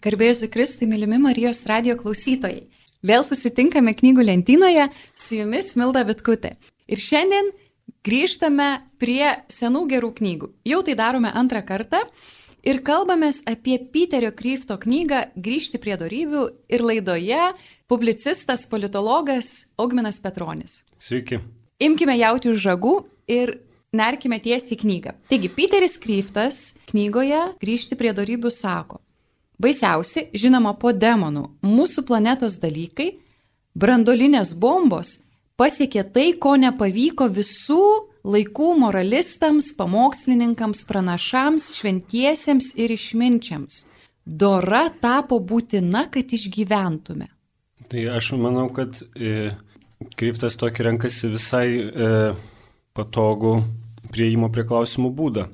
Garbėjusi Kristui, mylimi Marijos radio klausytojai. Vėl susitinkame knygų lentynoje su jumis Milda Vitkutė. Ir šiandien grįžtame prie senų gerų knygų. Jau tai darome antrą kartą ir kalbamės apie Piterio Kryfto knygą Grįžti prie darybių ir laidoje publicistas, politologas Augminas Petronis. Sveiki. Imkime jauti už žagų ir nerkime tiesiai į knygą. Taigi, Piteris Kryftas knygoje Grįžti prie darybių sako. Baisiausi, žinoma, po demonų, mūsų planetos dalykai, brandolinės bombos pasiekė tai, ko nepavyko visų laikų moralistams, pamokslininkams, pranašams, šventiesiems ir išminčiams. Dora tapo būtina, kad išgyventume. Tai aš manau, kad e, Kryftas tokį renkasi visai e, patogų prieimo prie klausimų būdą.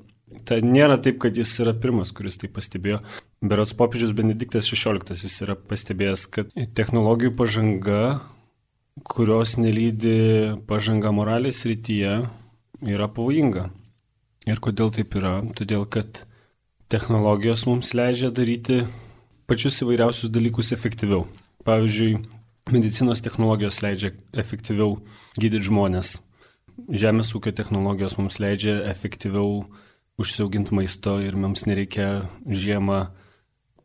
Tai nėra taip, kad jis yra pirmas, kuris tai pastebėjo. Berots popiežius Benediktas XVI yra pastebėjęs, kad technologijų pažanga, kurios nelydi pažanga moralės rytyje, yra pavojinga. Ir kodėl taip yra? Todėl, kad technologijos mums leidžia daryti pačius įvairiausius dalykus efektyviau. Pavyzdžiui, medicinos technologijos leidžia efektyviau gydyti žmonės. Žemės ūkio technologijos mums leidžia efektyviau užsiauginti maisto ir mums nereikia žiemą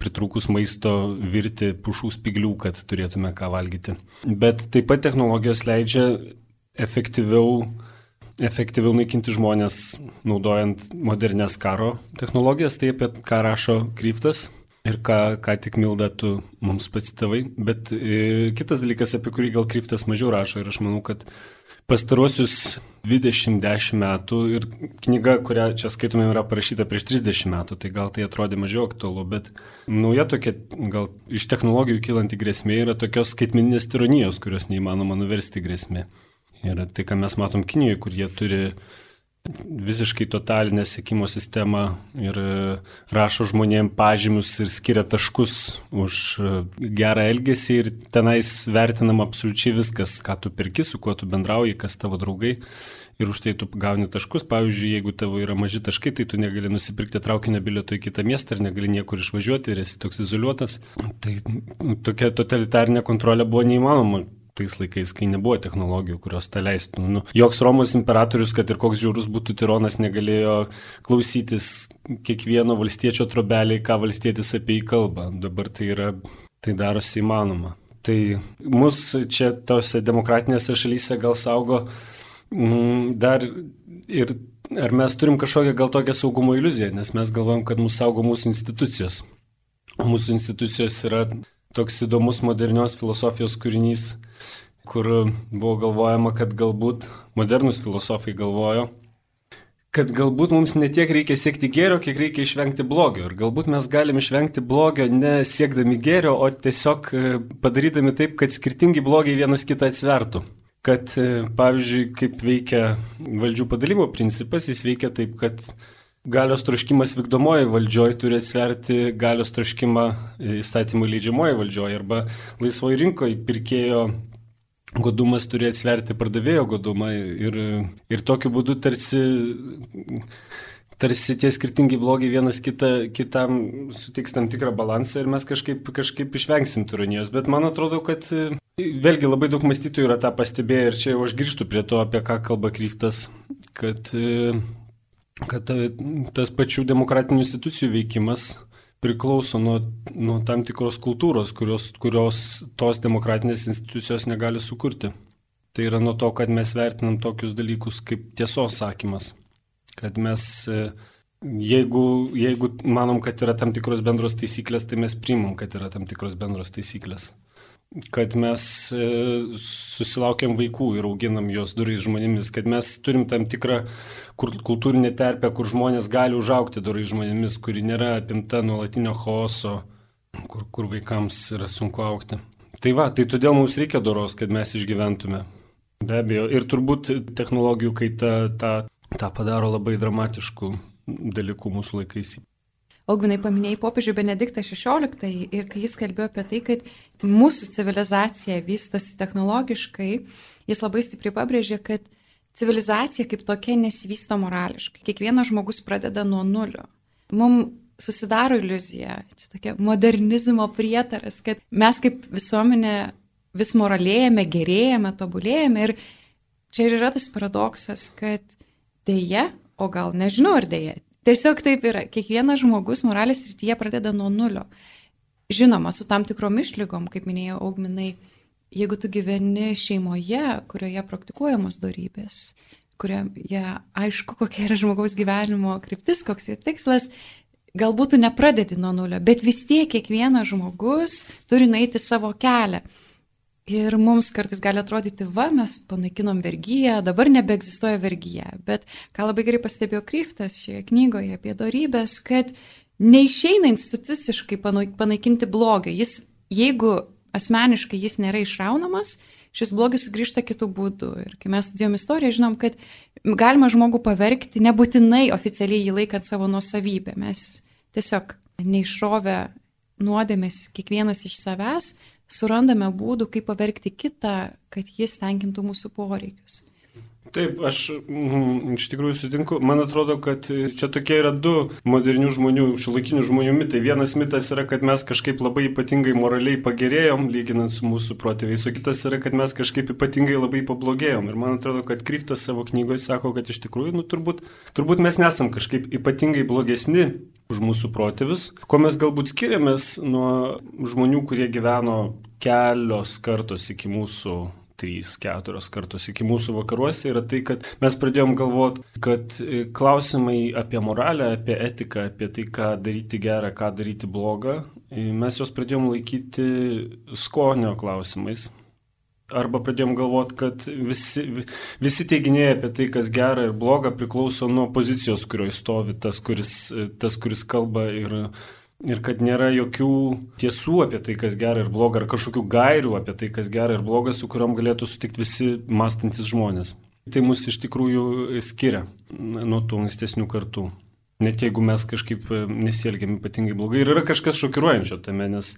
pritrūkus maisto virti pušų spiglių, kad turėtume ką valgyti. Bet taip pat technologijos leidžia efektyviau, efektyviau naikinti žmonės, naudojant modernės karo technologijas, tai apie ką rašo Kryptas. Ir ką, ką tik Milda tu mums pacitavai, bet e, kitas dalykas, apie kurį gal Kryptas mažiau rašo ir aš manau, kad pastaruosius 20 metų ir knyga, kurią čia skaitome, yra parašyta prieš 30 metų, tai gal tai atrodė mažiau aktualu, bet nauja tokia, gal iš technologijų kylanti grėsmė yra tokios skaitmeninės tironijos, kurios neįmanoma nuversti grėsmė. Ir tai, ką mes matom Kinijoje, kur jie turi visiškai totalinę sėkimo sistemą ir e, rašo žmonėm pažymius ir skiria taškus už e, gerą elgesį ir tenais vertinama absoliučiai viskas, ką tu perki, su kuo tu bendrauji, kas tavo draugai. Ir už tai tu gauni taškus. Pavyzdžiui, jeigu tavo yra maži taškai, tai tu negali nusipirkti traukinio bilieto į kitą miestą ir negali niekur išvažiuoti ir esi toks izoliuotas. Tai tokia totalitarinė kontrolė buvo neįmanoma tais laikais, kai nebuvo technologijų, kurios tą leistų. Nu, joks Romos imperatorius, kad ir koks žiaurus būtų tironas, negalėjo klausytis kiekvieno valstiečio trobeliai, ką valstietis apie jį kalba. Dabar tai, yra, tai darosi įmanoma. Tai mus čia tose demokratinėse šalyse gal saugo mm, dar ir ar mes turim kažkokią gal tokią saugumo iliuziją, nes mes galvojam, kad mūsų saugo mūsų institucijos. O mūsų institucijos yra toks įdomus modernios filosofijos kūrinys, kur buvo galvojama, kad galbūt modernus filosofai galvojo, kad galbūt mums netiek reikia siekti gėrio, kiek reikia išvengti blogio. Ir galbūt mes galim išvengti blogio ne siekdami gėrio, o tiesiog e, padarydami taip, kad skirtingi blogiai vienas kitą atsvertų. Kad, e, pavyzdžiui, kaip veikia valdžių padalimo principas, jis veikia taip, kad galios troškimas vykdomoji valdžioje turi atsverti galios troškimą įstatymų leidžiamoji valdžioje arba laisvoji rinkoje pirkėjo godumas turi atsverti pardavėjo godumą ir, ir tokiu būdu tarsi, tarsi tie skirtingi blogiai vienas kita, kitam sutiks tam tikrą balansą ir mes kažkaip, kažkaip išvengsim turinijos. Bet man atrodo, kad vėlgi labai daug mąstytojų yra tą pastebėję ir čia jau aš grįžtu prie to, apie ką kalba Kryftas, kad, kad tas pačių demokratinių institucijų veikimas priklauso nuo, nuo tam tikros kultūros, kurios, kurios tos demokratinės institucijos negali sukurti. Tai yra nuo to, kad mes vertinam tokius dalykus kaip tiesos sakymas. Kad mes, e, jeigu, jeigu manom, kad yra tam tikros bendros taisyklės, tai mes primam, kad yra tam tikros bendros taisyklės kad mes e, susilaukiam vaikų ir auginam juos durais žmonėmis, kad mes turim tam tikrą kultūrinę terpę, kur žmonės gali užaukti durais žmonėmis, kuri nėra apimta nuolatinio chaoso, kur, kur vaikams yra sunku aukti. Tai va, tai todėl mums reikia doros, kad mes išgyventume. Be abejo, ir turbūt technologijų kaita tą, tą padaro labai dramatiškų dalykų mūsų laikais. Augminai paminėjai popiežių Benediktą XVI ir kai jis kalbėjo apie tai, kad mūsų civilizacija vystosi technologiškai, jis labai stipriai pabrėžė, kad civilizacija kaip tokia nesivysto morališkai. Kiekvienas žmogus pradeda nuo nulio. Mums susidaro iliuzija, čia tokia modernizmo prietaras, kad mes kaip visuomenė vis moralėjame, gerėjame, tobulėjame ir čia ir yra tas paradoksas, kad dėja, o gal nežinau ar dėja, tiesiog taip yra, kiekvienas žmogus moralės rytyje pradeda nuo nulio. Žinoma, su tam tikrom išlygom, kaip minėjau, augminai, jeigu tu gyveni šeimoje, kurioje praktikuojamos darybės, kurioje aišku, kokia yra žmogaus gyvenimo kryptis, koks jo tikslas, galbūt tu nepradedi nuo nulio, bet vis tiek kiekvienas žmogus turi nueiti savo kelią. Ir mums kartais gali atrodyti, va, mes panaikinom vergyją, dabar nebeegzistuoja vergyja. Bet ką labai gerai pastebėjo Kryftas šioje knygoje apie darybės, kad neišeina instituciškai panaikinti blogio. Jis, jeigu asmeniškai jis nėra išraunamas, šis blogis sugrįžta kitų būdų. Ir kai mes studijom istoriją, žinom, kad galima žmogų pavergti, nebūtinai oficialiai jį laikant savo nuosavybę. Mes tiesiog neišrovę nuodėmės kiekvienas iš savęs, surandame būdų, kaip pavergti kitą, kad jis tenkintų mūsų poreikius. Taip, aš mm, iš tikrųjų sutinku. Man atrodo, kad čia tokie yra du modernių žmonių, šiuolaikinių žmonių mitai. Vienas mitas yra, kad mes kažkaip labai ypatingai moraliai pagerėjom, lyginant su mūsų protėviais, o kitas yra, kad mes kažkaip ypatingai labai pablogėjom. Ir man atrodo, kad Kryftas savo knygoje sako, kad iš tikrųjų, nu, turbūt, turbūt mes nesam kažkaip ypatingai blogesni už mūsų protėvius. Kuo mes galbūt skiriamės nuo žmonių, kurie gyveno kelios kartos iki mūsų trys, keturios kartos iki mūsų vakaruose yra tai, kad mes pradėjom galvoti, kad e, klausimai apie moralę, apie etiką, apie tai, ką daryti gerą, ką daryti blogą, e, mes juos pradėjom laikyti skonio klausimais. Arba pradėjom galvoti, kad visi, visi teiginiai apie tai, kas gera ir bloga, priklauso nuo pozicijos, kurioje stovi tas, kuris, tas, kuris kalba ir Ir kad nėra jokių tiesų apie tai, kas gera ir bloga, ar kažkokių gairių apie tai, kas gera ir bloga, su kuriuom galėtų sutikti visi mąstantis žmonės. Tai mus iš tikrųjų skiria nuo tų ankstesnių kartų. Net jeigu mes kažkaip nesielgiam ypatingai blogai. Ir yra kažkas šokiruojančio tame, nes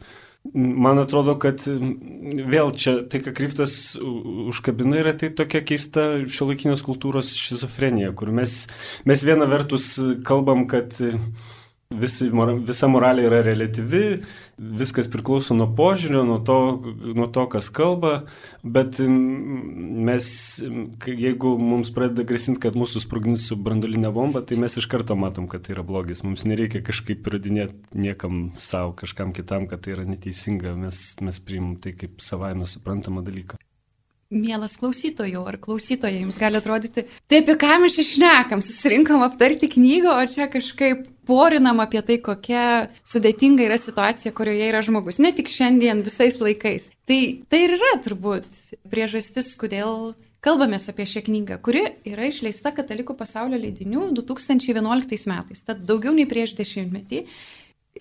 man atrodo, kad vėl čia tai, ką Kryptas užkabina, yra tai tokia keista šiolaikinės kultūros šizofrenija, kur mes, mes viena vertus kalbam, kad Visi, visa moralė yra relatyvi, viskas priklauso nuo požiūrio, nuo to, nuo to, kas kalba, bet mes, jeigu mums pradeda grasinti, kad mūsų sprogdins su brandolinė bomba, tai mes iš karto matom, kad tai yra blogis. Mums nereikia kažkaip įrodinėti niekam savo, kažkam kitam, kad tai yra neteisinga, mes, mes priimam tai kaip savaime suprantamą dalyką. Mielas klausytojų ar klausytoja, jums gali atrodyti, tai apie ką mes išnekam, susirinkom aptarti knygą, o čia kažkaip porinam apie tai, kokia sudėtinga yra situacija, kurioje yra žmogus, ne tik šiandien, visais laikais. Tai tai ir yra turbūt priežastis, kodėl kalbamės apie šią knygą, kuri yra išleista Katalikų pasaulio leidinių 2011 metais, tad daugiau nei prieš dešimtmetį.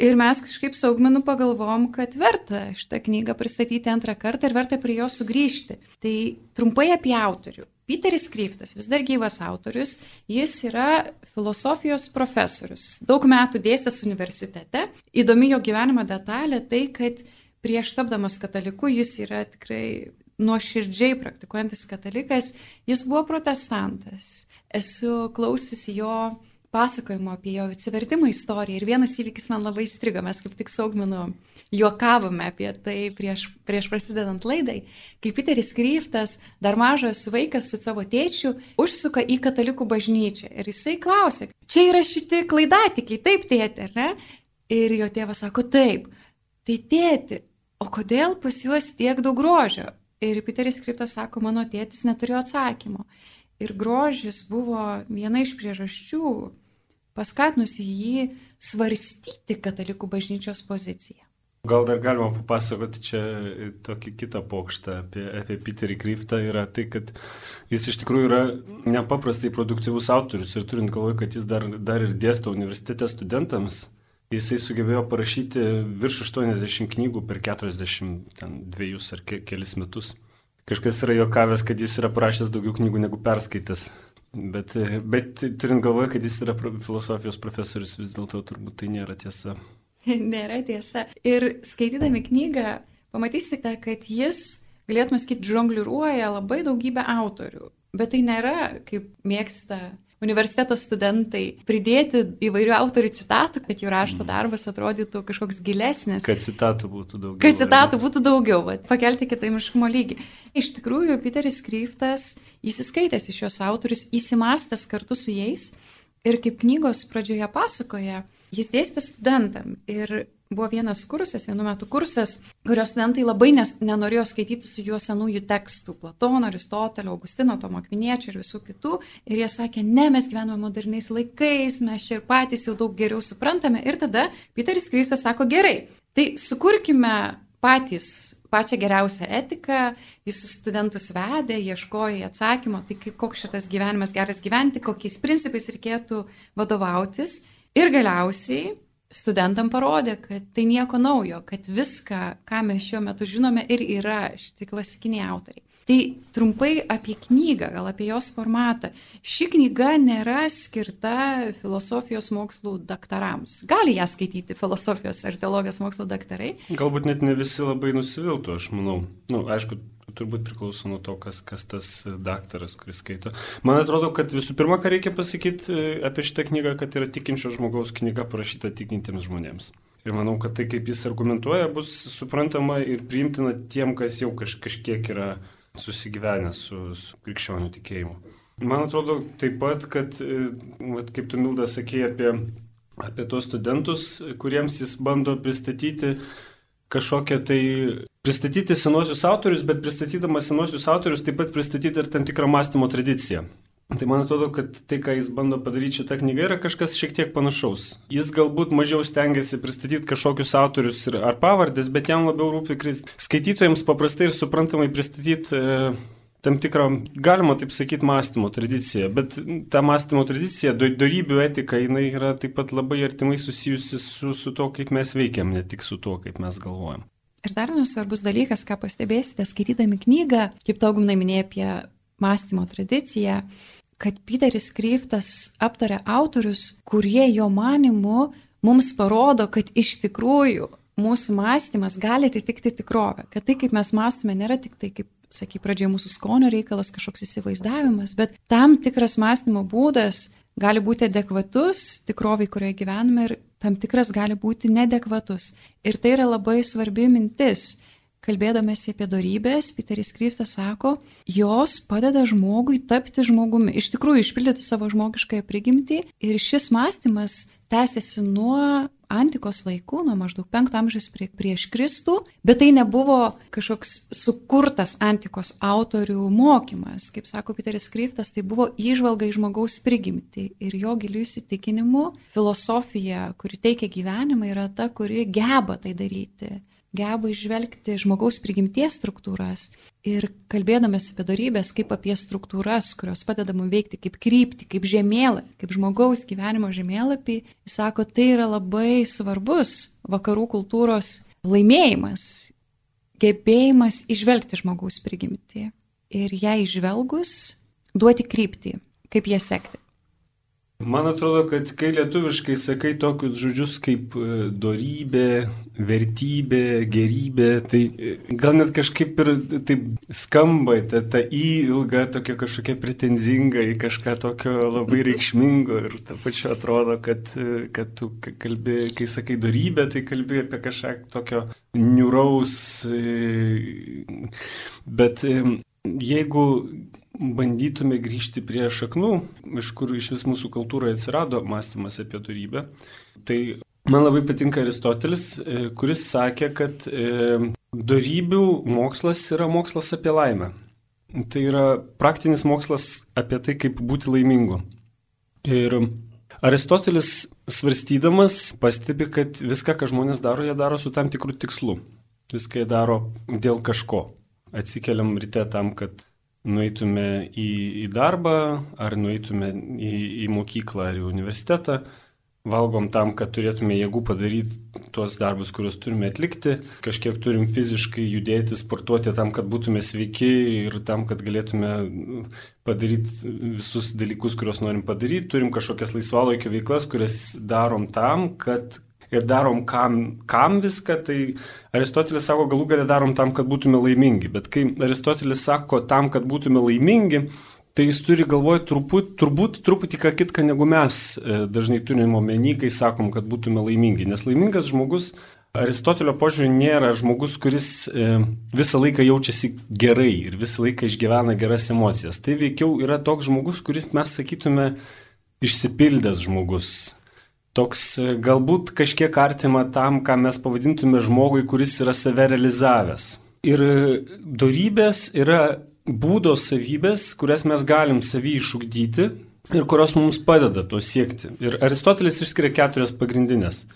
Ir mes kažkaip saugmenų pagalvom, kad verta šitą knygą pristatyti antrą kartą ir verta prie jo sugrįžti. Tai trumpai apie autorių. Peteris Kryftas, vis dar gyvas autorius, jis yra filosofijos profesorius. Daug metų dėstęs universitete. Įdomi jo gyvenimo detalė tai, kad prieš tapdamas kataliku jis yra tikrai nuoširdžiai praktikuojantis katalikas, jis buvo protestantas. Esu klausysi jo pasakojimo apie jo atsivertimo istoriją ir vienas įvykis man labai strigo, mes kaip tik saugminu juokavome apie tai prieš, prieš prasidedant laidai, kai Peteris Kryftas, dar mažas vaikas su savo tėčiu, užsuka į katalikų bažnyčią ir jisai klausė, čia yra šitie klaidatikiai, taip tėti, ar ne? Ir jo tėvas sako, taip, tai tėti, o kodėl pas juos tiek daug grožio? Ir Peteris Kryftas sako, mano tėtis neturėjo atsakymo. Ir grožis buvo viena iš priežasčių, paskatinusi jį svarstyti katalikų bažnyčios poziciją. Gal dar galima papasakoti čia tokį kitą pokštą apie, apie Peterį Kryftą. Yra tai, kad jis iš tikrųjų yra nepaprastai produktyvus autorius ir turint galvoje, kad jis dar, dar ir dėsto universitete studentams, jisai sugebėjo parašyti virš 80 knygų per 42 ar ke, kelis metus. Kažkas yra jokavęs, kad jis yra parašęs daugiau knygų negu perskaitęs. Bet, bet turint galvoje, kad jis yra filosofijos profesorius, vis dėlto turbūt tai nėra tiesa. nėra tiesa. Ir skaitydami knygą, pamatysite, kad jis, galėtume sakyti, žongliruoja labai daugybę autorių. Bet tai nėra, kaip mėgsta universiteto studentai pridėti įvairių autorių citatų, kad jų rašto darbas atrodytų kažkoks gilesnis. Kad citatų būtų daugiau. Kad citatų būtų daugiau, bet pakelti kitaimiškumo lygį. Iš tikrųjų, Peteris Kryftas įsiskaitęs į šios autorius, įsimastęs kartu su jais ir kaip knygos pradžioje pasakoja, jis dėstė studentam ir buvo vienas kursas, vienu metu kursas, kurio studentai labai nes, nenorėjo skaityti su juo senųjų tekstų - Platono, Aristotelio, Augustino, Tomo Akviniečio ir visų kitų. Ir jie sakė, ne, mes gyvename moderniais laikais, mes čia ir patys jau daug geriau suprantame. Ir tada Peteris Kristas sako, gerai, tai sukurkime patys pačią geriausią etiką, jis studentus vedė, ieškojo atsakymo, tai koks šitas gyvenimas geras gyventi, kokiais principais reikėtų vadovautis. Ir galiausiai studentam parodė, kad tai nieko naujo, kad viską, ką mes šiuo metu žinome, ir yra šitie klasikiniai autoriai. Tai trumpai apie knygą, gal apie jos formatą. Ši knyga nėra skirta filosofijos mokslų daktarams. Gali ją skaityti filosofijos ar teologijos mokslų daktarai? Galbūt net ne visi labai nusiviltų, aš manau. Na, nu, aišku, turbūt priklauso nuo to, kas, kas tas daktaras, kuris skaito. Man atrodo, kad visų pirma, ką reikia pasakyti e, apie šitą knygą, kad yra tikinčio žmogaus knyga parašyta tikintiems žmonėms. Ir manau, kad tai, kaip jis argumentuoja, bus suprantama ir priimtina tiem, kas jau kaž, kažkiek yra susigyvenę su, su krikščionių tikėjimu. Man atrodo taip pat, kad, e, vat, kaip tu Milda sakė apie, apie tos studentus, kuriems jis bando pristatyti kažkokią tai pristatyti senosius autorius, bet pristatydamas senosius autorius taip pat pristatyti ir tam tikrą mąstymo tradiciją. Tai man atrodo, kad tai, ką jis bando padaryti šitą knygą, yra kažkas šiek tiek panašaus. Jis galbūt mažiau stengiasi pristatyti kažkokius autorius ar pavardės, bet jam labiau rūpi skaitytojams paprastai ir suprantamai pristatyti e, tam tikrą, galima taip sakyti, mąstymo tradiciją. Bet ta mąstymo tradicija, darybių etika, jinai yra taip pat labai artimai susijusi su, su to, kaip mes veikiam, ne tik su to, kaip mes galvojam. Ir dar vienas svarbus dalykas, ką pastebėsite, skaitydami knygą, kaip daugumai minėjo apie mąstymo tradiciją, kad Peteris Kryftas aptarė autorius, kurie jo manimu mums parodo, kad iš tikrųjų mūsų mąstymas gali atitikti tikrovę. Kad tai, kaip mes mąstome, nėra tik tai, kaip sakai, pradžioje mūsų skonio reikalas, kažkoks įsivaizdavimas, bet tam tikras mąstymo būdas gali būti adekvatus tikroviai, kurioje gyvename ir tam tikras gali būti nedekvatus. Ir tai yra labai svarbi mintis. Kalbėdamėsi apie darybės, Peteris Kryftas sako, jos padeda žmogui tapti žmogumi, iš tikrųjų išpildyti savo žmogiškąją prigimtį ir šis mąstymas tęsiasi nuo antikos laikų, nuo maždaug 5 amžiaus prie, prieš Kristų, bet tai nebuvo kažkoks sukurtas antikos autorių mokymas. Kaip sako Peteris Kryftas, tai buvo įžvalga į žmogaus prigimtį ir jo gilių įsitikinimu filosofija, kuri teikia gyvenimą, yra ta, kuri geba tai daryti geba išvelgti žmogaus prigimties struktūras ir kalbėdamas apie darybės, kaip apie struktūras, kurios padeda mums veikti kaip krypti, kaip žemėlapį, kaip žmogaus gyvenimo žemėlapį, jis sako, tai yra labai svarbus vakarų kultūros laimėjimas, gebėjimas išvelgti žmogaus prigimtį ir ją išvelgus duoti kryptį, kaip ją sekti. Man atrodo, kad kai lietuviškai sakai tokius žodžius kaip e, dorybė, vertybė, gerybė, tai e, gal net kažkaip ir taip skamba, ta, ta į ilga, tokia kažkokia pretenzinga į kažką tokio labai reikšmingo ir ta pačia atrodo, kad, e, kad tu kalbi, kai sakai dorybė, tai kalbi apie kažką tokio niuraus, bet jeigu bandytume grįžti prie šaknų, iš kur iš vis mūsų kultūroje atsirado mąstymas apie darybę, tai man labai patinka Aristotelis, e, kuris sakė, kad e, darybių mokslas yra mokslas apie laimę. Tai yra praktinis mokslas apie tai, kaip būti laimingu. Ir Aristotelis svarstydamas pastebi, kad viską, ką žmonės daro, jie daro su tam tikru tikslu. Viską jie daro dėl kažko. Atsikeliam ryte tam, kad nueitume į, į darbą, ar nueitume į, į mokyklą ar į universitetą, valgom tam, kad turėtume jėgų padaryti tuos darbus, kuriuos turime atlikti, kažkiek turim fiziškai judėti, sportuoti tam, kad būtume sveiki ir tam, kad galėtume padaryti visus dalykus, kuriuos norim padaryti, turim kažkokias laisvalaikio veiklas, kurias darom tam, kad ir darom kam, kam viską, tai Aristotelis sako, galų galę darom tam, kad būtume laimingi. Bet kai Aristotelis sako tam, kad būtume laimingi, tai jis turi galvoj turbūt, turbūt truputį ką kitką negu mes e, dažnai turime omeny, kai sakom, kad būtume laimingi. Nes laimingas žmogus Aristotelio požiūrį nėra žmogus, kuris e, visą laiką jaučiasi gerai ir visą laiką išgyvena geras emocijas. Tai veikiau yra toks žmogus, kuris mes sakytume išsipildęs žmogus. Toks e, galbūt kažkiek artima tam, ką mes pavadintume žmogui, kuris yra save realizavęs. Ir e, darybės yra būdo savybės, kurias mes galim savį išugdyti ir kurios mums padeda to siekti. Ir Aristotelis išskiria keturias pagrindinės.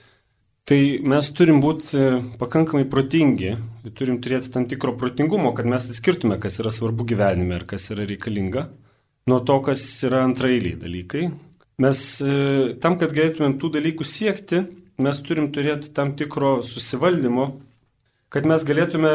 Tai mes turim būti e, pakankamai protingi, turim turėti tam tikro protingumo, kad mes atskirtume, kas yra svarbu gyvenime ir kas yra reikalinga, nuo to, kas yra antrailiai dalykai. Mes e, tam, kad galėtumėm tų dalykų siekti, mes turim turėti tam tikro susivaldymo kad mes galėtume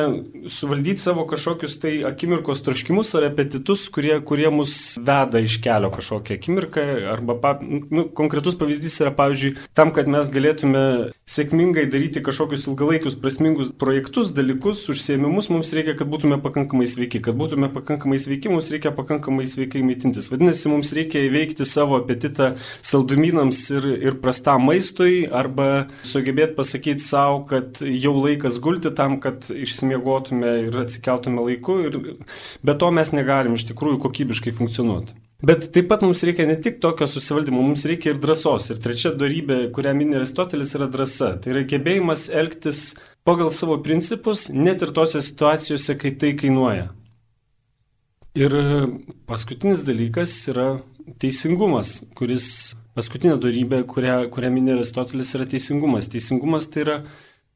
suvaldyti savo kažkokius tai akimirkos troškimus ar apetitus, kurie, kurie mus veda iš kelio kažkokią akimirką. Arba pa, nu, konkretus pavyzdys yra, pavyzdžiui, tam, kad mes galėtume sėkmingai daryti kažkokius ilgalaikius prasmingus projektus, dalykus, užsiemimus, mums reikia, kad būtume pakankamai sveiki. Kad būtume pakankamai sveiki, mums reikia pakankamai sveikai maitintis. Vadinasi, mums reikia įveikti savo apetitą saldumynams ir, ir prastam maistui arba sugebėti pasakyti savo, kad jau laikas gulti tam, kad išsimiegotume ir atsikeltume laiku, ir be to mes negalim iš tikrųjų kokybiškai funkcionuoti. Bet taip pat mums reikia ne tik tokio susivaldymo, mums reikia ir drąsos. Ir trečia darybė, kurią minė Aristotelis, yra drąsa. Tai yra gebėjimas elgtis pagal savo principus, net ir tose situacijose, kai tai kainuoja. Ir paskutinis dalykas yra teisingumas, kuris paskutinė darybė, kurią, kurią minė Aristotelis, yra teisingumas. Teisingumas tai yra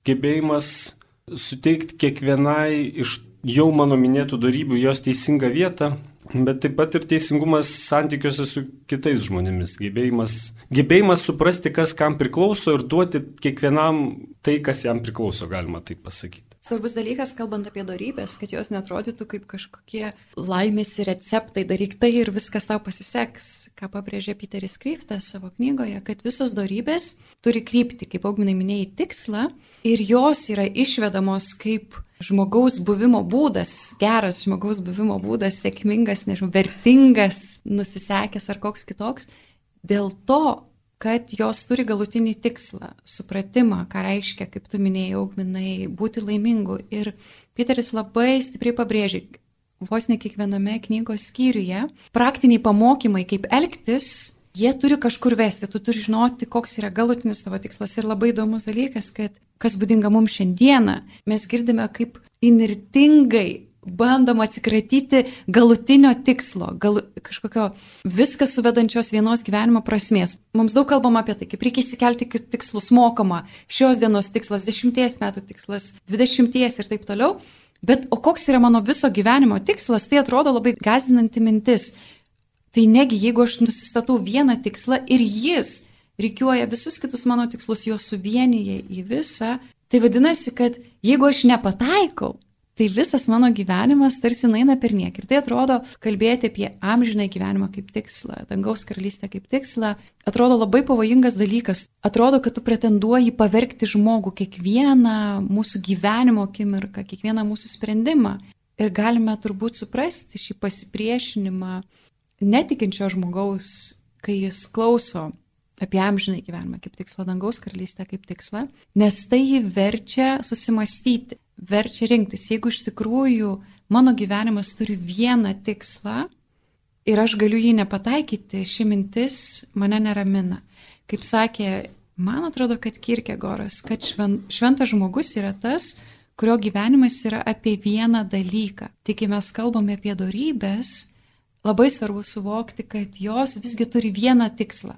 gebėjimas suteikti kiekvienai iš jau mano minėtų darybių jos teisingą vietą, bet taip pat ir teisingumas santykiuose su kitais žmonėmis, gebėjimas, gebėjimas suprasti, kas kam priklauso ir duoti kiekvienam tai, kas jam priklauso, galima taip pasakyti. Svarbus dalykas, kalbant apie darybės, kad jos netrodytų kaip kažkokie laimės receptai, daryk tai ir viskas tau pasiseks, ką pabrėžė Peteris Kryftas savo knygoje, kad visos darybės turi krypti, kaip augminai minėjai, tikslą ir jos yra išvedamos kaip žmogaus buvimo būdas, geras žmogaus buvimo būdas, sėkmingas, nežinau, vertingas, nusisekęs ar koks kitoks, dėl to kad jos turi galutinį tikslą, supratimą, ką reiškia, kaip tu minėjai, augminai, būti laimingu. Ir Peteris labai stipriai pabrėžė, vos ne kiekviename knygos skyriuje, praktiniai pamokymai, kaip elgtis, jie turi kažkur vesti, tu turi žinoti, koks yra galutinis tavo tikslas. Ir labai įdomus dalykas, kad kas būdinga mums šiandieną, mes girdime, kaip inirtingai bandom atsikratyti galutinio tikslo, gal, kažkokio viską suvedančios vienos gyvenimo prasmės. Mums daug kalbama apie tai, kaip reikia įsikelti tikslus mokama, šios dienos tikslas, dešimties metų tikslas, dvidešimties ir taip toliau. Bet o koks yra mano viso gyvenimo tikslas, tai atrodo labai gazdinanti mintis. Tai negi, jeigu aš nusistatau vieną tikslą ir jis reikiuoja visus kitus mano tikslus, juos suvienyje į visą, tai vadinasi, kad jeigu aš nepataikau, tai visas mano gyvenimas tarsi naina per niek. Ir tai atrodo kalbėti apie amžinai gyvenimą kaip tikslą, dangaus karalystę kaip tikslą, atrodo labai pavojingas dalykas. Atrodo, kad tu pretenduoji pavergti žmogų kiekvieną mūsų gyvenimo akimirką, kiekvieną mūsų sprendimą. Ir galime turbūt suprasti šį pasipriešinimą netikinčio žmogaus, kai jis klauso apie amžinai gyvenimą kaip tikslą, dangaus karalystę kaip tikslą, nes tai jį verčia susimastyti verčia rinktis. Jeigu iš tikrųjų mano gyvenimas turi vieną tikslą ir aš galiu jį nepataikyti, ši mintis mane neramina. Kaip sakė, man atrodo, kad Kirkegoras, kad šventas žmogus yra tas, kurio gyvenimas yra apie vieną dalyką. Tik kai mes kalbame apie darybės, labai svarbu suvokti, kad jos visgi turi vieną tikslą.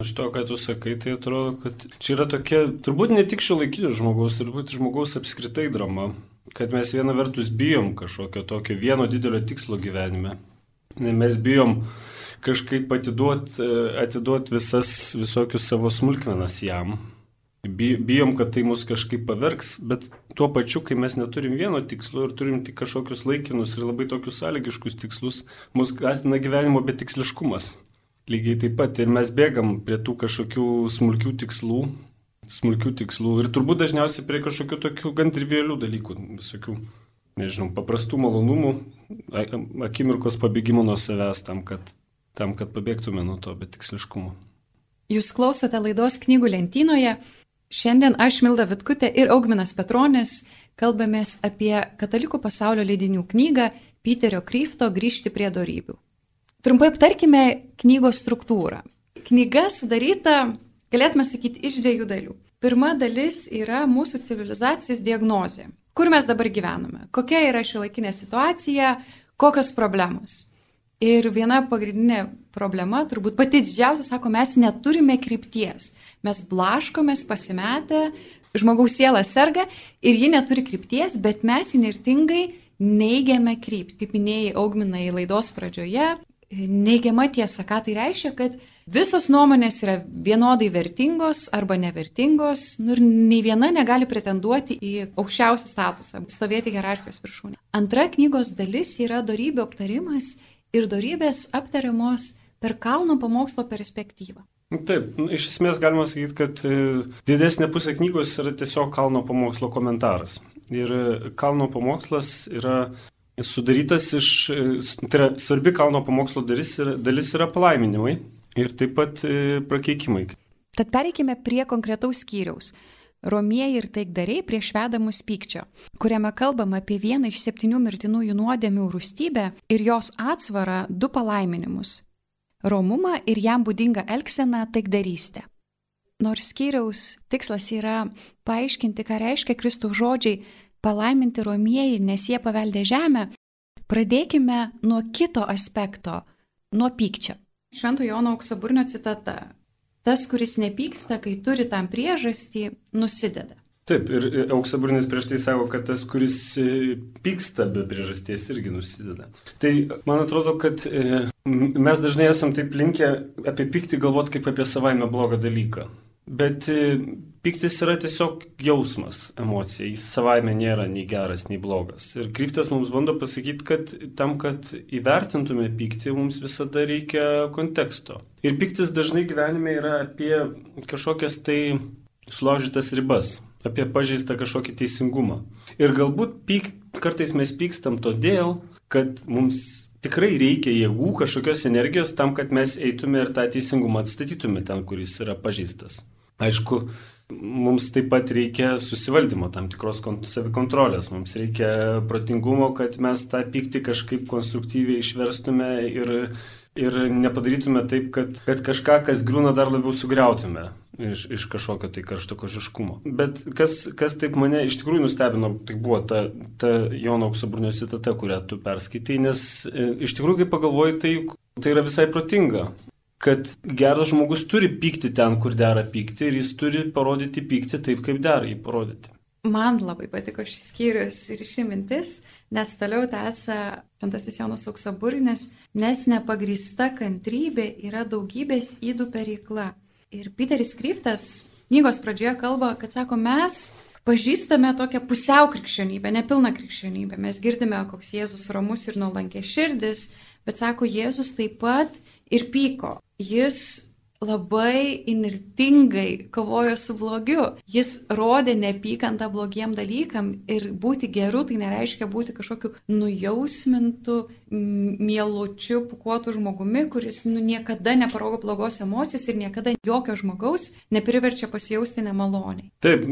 Iš to, ką tu sakai, tai atrodo, kad čia yra tokia, turbūt ne tik šio laikinio žmogaus, turbūt žmogaus apskritai drama, kad mes viena vertus bijom kažkokio tokio vieno didelio tikslo gyvenime. Mes bijom kažkaip atiduot, atiduot visas visokius savo smulkmenas jam. Bijom, kad tai mus kažkaip pavergs, bet tuo pačiu, kai mes neturim vieno tikslo ir turim tik kažkokius laikinus ir labai tokius sąlygiškus tikslus, mus gastina gyvenimo betiksliškumas. Lygiai taip pat ir mes bėgam prie tų kažkokių smulkių tikslų, smulkių tikslų ir turbūt dažniausiai prie kažkokių tokių gan trivialių dalykų, visokių, nežinau, paprastų malonumų, akimirkos pabėgimo nuo savęs tam, kad, tam, kad pabėgtume nuo to betiksliškumo. Jūs klausote laidos knygų lentynoje. Šiandien aš, Milda Vitkutė ir Augminas Petronis kalbamės apie katalikų pasaulio leidinių knygą Piterio Kryfto Grįžti prie darybių. Trumpai aptarkime knygos struktūrą. Knyga sudaryta, galėtume sakyti, iš dviejų dalių. Pirma dalis yra mūsų civilizacijos diagnozė. Kur mes dabar gyvename? Kokia yra šiuolaikinė situacija? Kokios problemos? Ir viena pagrindinė problema, turbūt pati didžiausia, sako, mes neturime krypties. Mes blaškomės pasimetę, žmogaus siela serga ir ji neturi krypties, bet mes inertingai neigiame kryptį. Kaip minėjai augminai laidos pradžioje, neigiama tiesa, ką tai reiškia, kad visos nuomonės yra vienodai vertingos arba nevertingos, nu ir nei viena negali pretenduoti į aukščiausią statusą, stovėti hierarchijos viršūnė. Antra knygos dalis yra darybių aptarimas ir darybės aptariamos per kalno pamokslo perspektyvą. Taip, nu, iš esmės galima sakyti, kad e, didesnė pusė knygos yra tiesiog kalno pamokslo komentaras. Ir e, kalno pamokslas yra sudarytas iš, e, tai yra svarbi kalno pamokslo dalis yra, dalis yra palaiminimai ir taip pat prakeikimai. Tad pereikime prie konkretaus skyriaus. Romieji ir taikdariai prieš vedamus pykčio, kuriame kalbama apie vieną iš septynių mirtinųjų nuodėmių rūstybę ir jos atsvarą du palaiminimus romumą ir jam būdingą elgseną taikdarystę. Nors skyriaus tikslas yra paaiškinti, ką reiškia Kristaus žodžiai palaiminti romieji, nes jie paveldė žemę, pradėkime nuo kito aspekto - nuo pykčio. Švento Jono auksaburnio citata. Tas, kuris nepyksta, kai turi tam priežastį, nusideda. Taip, ir auksaburnis prieš tai sako, kad tas, kuris e, pyksta be priežasties, irgi nusideda. Tai man atrodo, kad e, mes dažnai esam taip linkę apie pyktį galvoti kaip apie savaime blogą dalyką. Bet e, piktis yra tiesiog jausmas, emocija. Jis savaime nėra nei geras, nei blogas. Ir kryptas mums bando pasakyti, kad tam, kad įvertintume pyktį, mums visada reikia konteksto. Ir piktis dažnai gyvenime yra apie kažkokias tai sulaužytas ribas apie pažeistą kažkokį teisingumą. Ir galbūt pyk, kartais mes pykstam todėl, kad mums tikrai reikia jėgų, kažkokios energijos tam, kad mes eitume ir tą teisingumą atstatytume ten, kuris yra pažeistas. Aišku, mums taip pat reikia susivaldymo, tam tikros savikontrolės, mums reikia protingumo, kad mes tą pyktį kažkaip konstruktyviai išverstume ir, ir nepadarytume taip, kad, kad kažką, kas grūna, dar labiau sugriautume iš, iš kažkokio tai karšto kožiškumo. Bet kas, kas taip mane iš tikrųjų nustebino, tai buvo ta, ta Jono auksaburnio citata, kurią tu perskaitai, nes e, iš tikrųjų, kai pagalvoji, tai, tai yra visai protinga kad geras žmogus turi pykti ten, kur dera pykti ir jis turi parodyti pykti taip, kaip dera jį parodyti. Man labai patiko šis skyrius ir ši mintis, nes toliau tęsia Šventasis Jonas Auksaburinis, nes nepagrįsta kantrybė yra daugybės įdų perikla. Ir Peteris Kryftas knygos pradžioje kalba, kad sako, mes pažįstame tokią pusiau krikščionybę, nepilną krikščionybę. Mes girdime, koks Jėzus ramus ir nuolankė širdis, bet sako, Jėzus taip pat ir pyko. Jis labai inirtingai kovojo su blogiu. Jis rodė neapykantą blogiem dalykam ir būti geru tai nereiškia būti kažkokiu nujausmintu, mielučiu, pukuotu žmogumi, kuris nu, niekada neparogo blogos emocijos ir niekada jokio žmogaus nepriverčia pasijausti nemaloniai. Taip,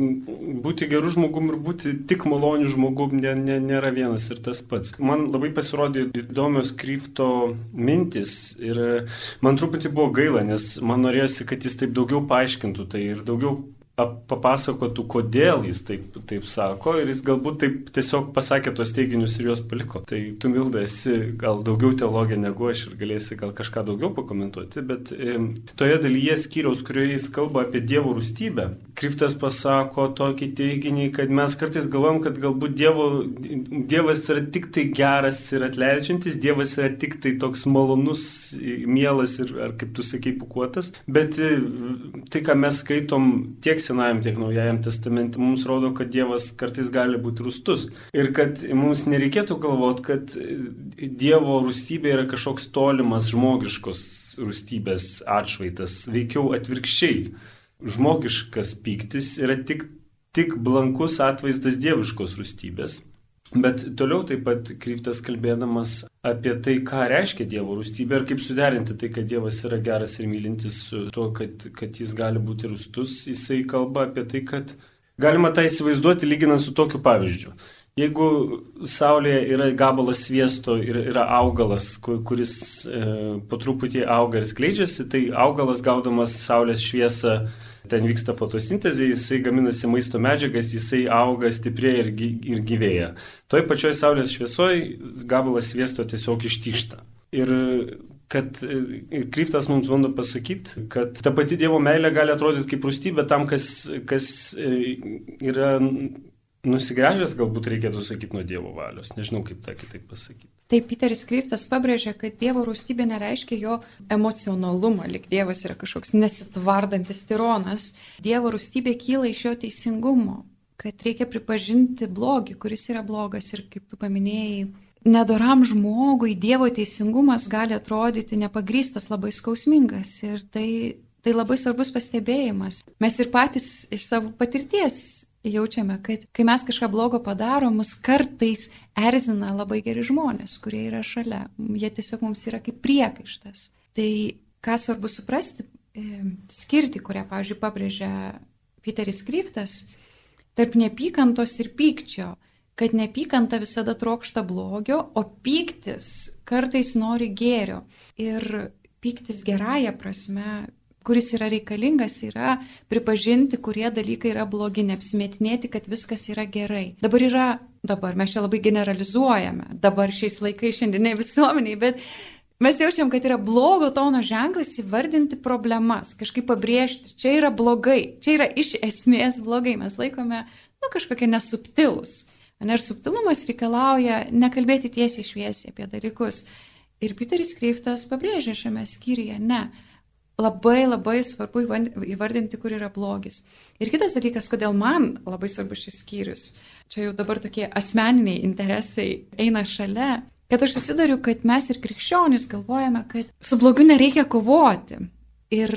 būti geru žmogum ir būti tik maloniu žmogum nė, nė, nėra vienas ir tas pats. Man labai pasirodė įdomios krypto mintis ir man truputį buvo gaila, nes man man norėjosi, kad jis taip daugiau paaiškintų tai ir daugiau papasakotų, kodėl jis taip, taip sako ir jis galbūt taip tiesiog pasakė tos teiginius ir juos paliko. Tai tu, Milda, esi gal daugiau teologė negu aš ir galėsi gal kažką daugiau pakomentuoti, bet e, toje dalyje skyriaus, kurioje jis kalba apie Dievo rūstybę, Kriftas pasako tokį teiginį, kad mes kartais galvom, kad galbūt dievo, Dievas yra tik tai geras ir atleidžiantis, Dievas yra tik tai toks malonus, mielas ir, ar kaip tu sakai, pukuotas, bet e, tai, ką mes skaitom tiek Senajam, tiek Naujajam testamente, mums rodo, kad Dievas kartais gali būti rūstus. Ir kad mums nereikėtų galvoti, kad Dievo rūstybė yra kažkoks tolimas žmogiškos rūstybės atšvaitas, veikiau atvirkščiai žmogiškas pyktis yra tik, tik blankus atvaizdas dieviškos rūstybės. Bet toliau taip pat kryptas kalbėdamas apie tai, ką reiškia Dievo rūstybė ir kaip suderinti tai, kad Dievas yra geras ir mylintis su tuo, kad, kad jis gali būti rūstus. Jisai kalba apie tai, kad galima tą įsivaizduoti lyginant su tokiu pavyzdžiu. Jeigu Saulėje yra gabalas sviesto ir yra augalas, kuris e, po truputį auga ir skleidžiasi, tai augalas gaudamas Saulės šviesą ten vyksta fotosintezė, jisai gaminasi maisto medžiagas, jisai auga, stiprėja ir, ir gyvėja. Toj pačioj saulės šviesoj gabalas sviesto tiesiog ištyšta. Ir kad ir Kryptas mums bando pasakyti, kad ta pati Dievo meilė gali atrodyti kaip rūstybė tam, kas, kas e, yra nusigręžęs, galbūt reikėtų sakyti nuo Dievo valios. Nežinau, kaip tą kitaip pasakyti. Taip, Peteris Kryptas pabrėžia, kad Dievo rūstybė nereiškia jo emocionalumą, lik Dievas yra kažkoks nesitvardantis tironas. Dievo rūstybė kyla iš jo teisingumo, kad reikia pripažinti blogį, kuris yra blogas ir kaip tu paminėjai, nedoram žmogui Dievo teisingumas gali atrodyti nepagrystas, labai skausmingas ir tai, tai labai svarbus pastebėjimas. Mes ir patys iš savo patirties jaučiame, kad kai mes kažką blogo padarom, mus kartais erzina labai geri žmonės, kurie yra šalia. Jie tiesiog mums yra kaip priekaištas. Tai ką svarbu suprasti, e, skirti, kurią, pavyzdžiui, pabrėžia Peteris Kryptas, tarp neapykantos ir pykčio, kad neapykanta visada trokšta blogio, o pyktis kartais nori gėrio. Ir pyktis gerąją prasme kuris yra reikalingas, yra pripažinti, kurie dalykai yra blogi, neapsimetinėti, kad viskas yra gerai. Dabar yra, dabar mes čia labai generalizuojame, dabar šiais laikais šiandieniai visuomeniai, bet mes jaučiam, kad yra blogo tono ženklas įvardinti problemas, kažkaip pabrėžti, čia yra blogai, čia yra iš esmės blogai, mes laikome, nu, kažkokie nesubtilus. Ir subtilumas reikalauja nekalbėti tiesiai šviesiai apie dalykus. Ir Peteris Kryftas pabrėžia šiame skyriuje, ne, labai labai svarbu įvardinti, kur yra blogis. Ir kitas dalykas, kodėl man labai svarbus šis skyrius, čia jau dabar tokie asmeniniai interesai eina šalia, kad aš susidariu, kad mes ir krikščionys galvojame, kad su blogiu nereikia kovoti. Ir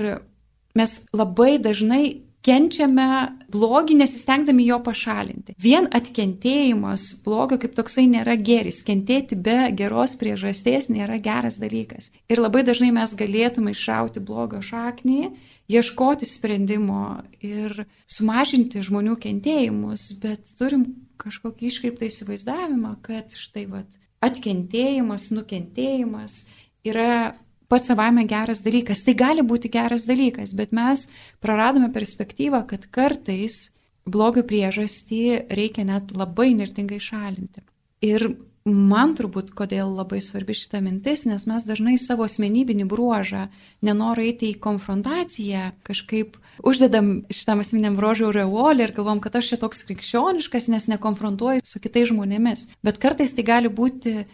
mes labai dažnai kenčiame blogį, nesistengdami jo pašalinti. Vien atkentėjimas blogio kaip toksai nėra geris. Kentėti be geros priežasties nėra geras dalykas. Ir labai dažnai mes galėtume išrauti blogio šaknį, ieškoti sprendimo ir sumažinti žmonių kentėjimus, bet turim kažkokį iškreiptą įsivaizdavimą, kad štai vat, atkentėjimas, nukentėjimas yra pats savame geras dalykas. Tai gali būti geras dalykas, bet mes praradome perspektyvą, kad kartais blogio priežastį reikia net labai nirtingai šalinti. Ir man turbūt, kodėl labai svarbi šita mintis, nes mes dažnai savo asmenybinį bruožą, nenorą eiti į konfrontaciją, kažkaip uždedam šitam asmeniniam bruožui reolį ir galvom, kad aš čia toks krikščioniškas, nes nekonfrontuoju su kitais žmonėmis. Bet kartais tai gali būti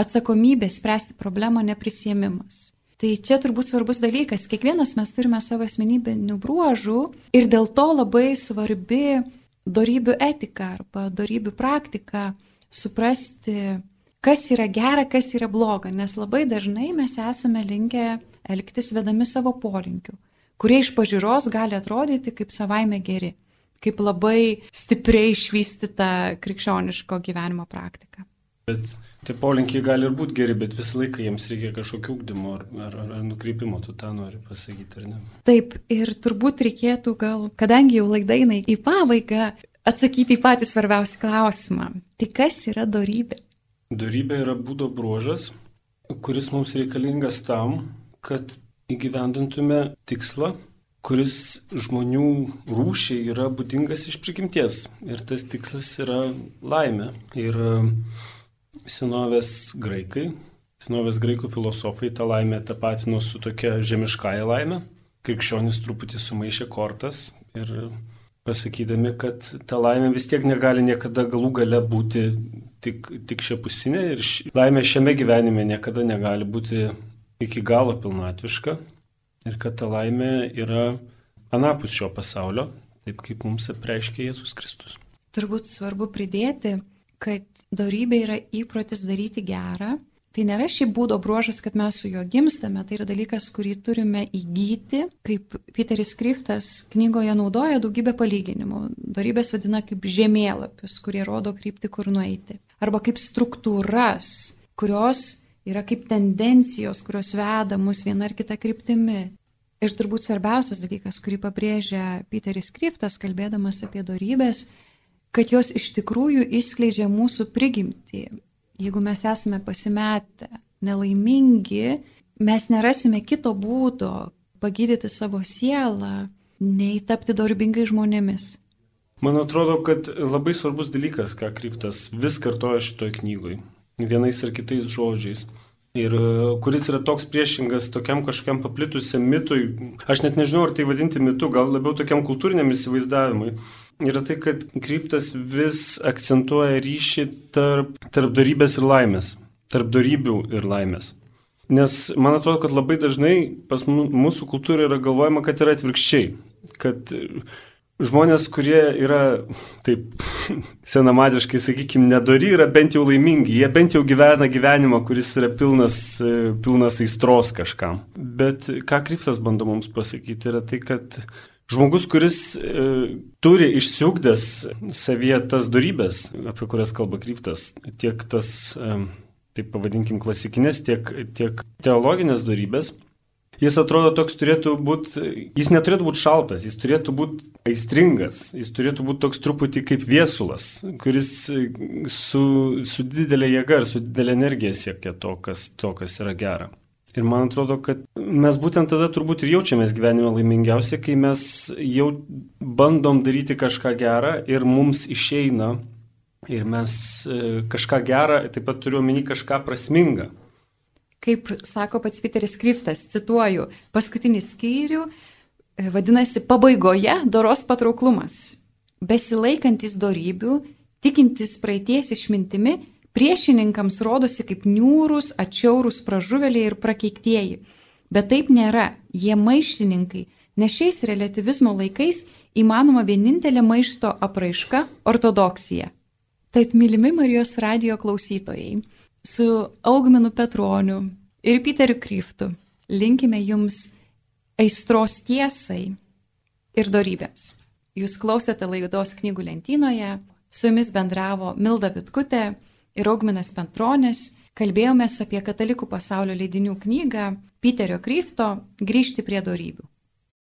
atsakomybė spręsti problemą neprisėmimas. Tai čia turbūt svarbus dalykas. Kiekvienas mes turime savo asmenybinių bruožų ir dėl to labai svarbi darybių etika arba darybių praktika suprasti, kas yra gera, kas yra bloga, nes labai dažnai mes esame linkę elgtis vedami savo polinkių, kurie iš pažiūros gali atrodyti kaip savaime geri, kaip labai stipriai išvystyta krikščioniško gyvenimo praktika. Bet tie polinkiai gali ir būti geri, bet visą laiką jiems reikia kažkokio ūkdymo ar, ar, ar nukreipimo, tu tą nori pasakyti, ar ne? Taip, ir turbūt reikėtų gal, kadangi jau laidai į pabaigą, atsakyti į patį svarbiausią klausimą. Tai kas yra darybė? Darybė yra būdo bruožas, kuris mums reikalingas tam, kad įgyvendintume tikslą, kuris žmonių rūšiai yra būdingas iš prigimties. Ir tas tikslas yra laimė. Ir senovės graikai, senovės graikų filosofai tą laimę tapatino su tokia žemiškąja laimė. Krikščionis truputį sumaišė kortas ir pasakydami, kad ta laimė vis tiek negali niekada galų gale būti tik, tik šiapusinė ir ši, laimė šiame gyvenime niekada negali būti iki galo pilnatviška ir kad ta laimė yra anapus šio pasaulio, taip kaip mums apreiškė Jėzus Kristus. Turbūt svarbu pridėti, kad darybė yra įprotis daryti gerą. Tai nėra šiaip būdo bruožas, kad mes su juo gimstame, tai yra dalykas, kurį turime įgyti, kaip Peteris Kriftas knygoje naudoja daugybę palyginimų. Darybės vadina kaip žemėlapius, kurie rodo krypti, kur nueiti. arba kaip struktūras, kurios yra kaip tendencijos, kurios veda mus viena ar kita kryptimi. Ir turbūt svarbiausias dalykas, kurį pabrėžia Peteris Kriftas, kalbėdamas apie darybės, kad jos iš tikrųjų išskleidžia mūsų prigimtį. Jeigu mes esame pasimetę, nelaimingi, mes nerasime kito būdo pagydyti savo sielą, nei tapti dorybingai žmonėmis. Man atrodo, kad labai svarbus dalykas, ką Kriftas vis kartoja šitoje knygoje, vienais ar kitais žodžiais. Ir e, kuris yra toks priešingas tokiam kažkokiam paplitusiam mitui, aš net nežinau, ar tai vadinti mitu, gal labiau tokiam kultūriniam įsivaizdavimui, yra tai, kad Kryptas vis akcentuoja ryšį tarp, tarp darybės ir laimės, tarp darybių ir laimės. Nes man atrodo, kad labai dažnai pas mūsų kultūrą yra galvojama, kad yra atvirkščiai. Kad žmonės, kurie yra, taip senamadiškai, sakykime, nedori, yra bent jau laimingi. Jie bent jau gyvena gyvenimą, kuris yra pilnas, pilnas aistros kažkam. Bet ką Kryptas bando mums pasakyti, yra tai, kad Žmogus, kuris e, turi išsiugdęs savyje tas darybės, apie kurias kalba Kryptas, tiek tas e, taip pavadinkim, klasikinės, tiek, tiek teologinės darybės, jis atrodo toks turėtų būti, jis neturėtų būti šaltas, jis turėtų būti aistringas, jis turėtų būti toks truputį kaip viesulas, kuris su, su didelė jėga ir su didelė energija siekia to, kas, to, kas yra gera. Ir man atrodo, kad mes būtent tada turbūt ir jaučiamės gyvenime laimingiausiai, kai mes jau bandom daryti kažką gerą ir mums išeina Ir mes e, kažką gerą, taip pat turiu omeny kažką prasmingą. Kaip sako pats Peteris Kriftas, cituoju, paskutinį skyrių e, vadinasi pabaigoje doros patrauklumas. Besilaikantis darybių, tikintis praeities išmintimi, priešininkams rodosi kaip niūrus, atšiaurus pražuvėliai ir prakeiktieji. Bet taip nėra, jie maištininkai, nes šiais relativizmo laikais įmanoma vienintelė maišto apraiška - ortodoksija. Tad mylimi Marijos radio klausytojai, su Augminu Petroniu ir Piteriu Kryftu linkime jums aistros tiesai ir darybėms. Jūs klausėte laidos knygų lentynoje, su jumis bendravo Milda Vitkutė ir Augminas Petronis, kalbėjomės apie katalikų pasaulio leidinių knygą Piterio Kryfto Grįžti prie darybių.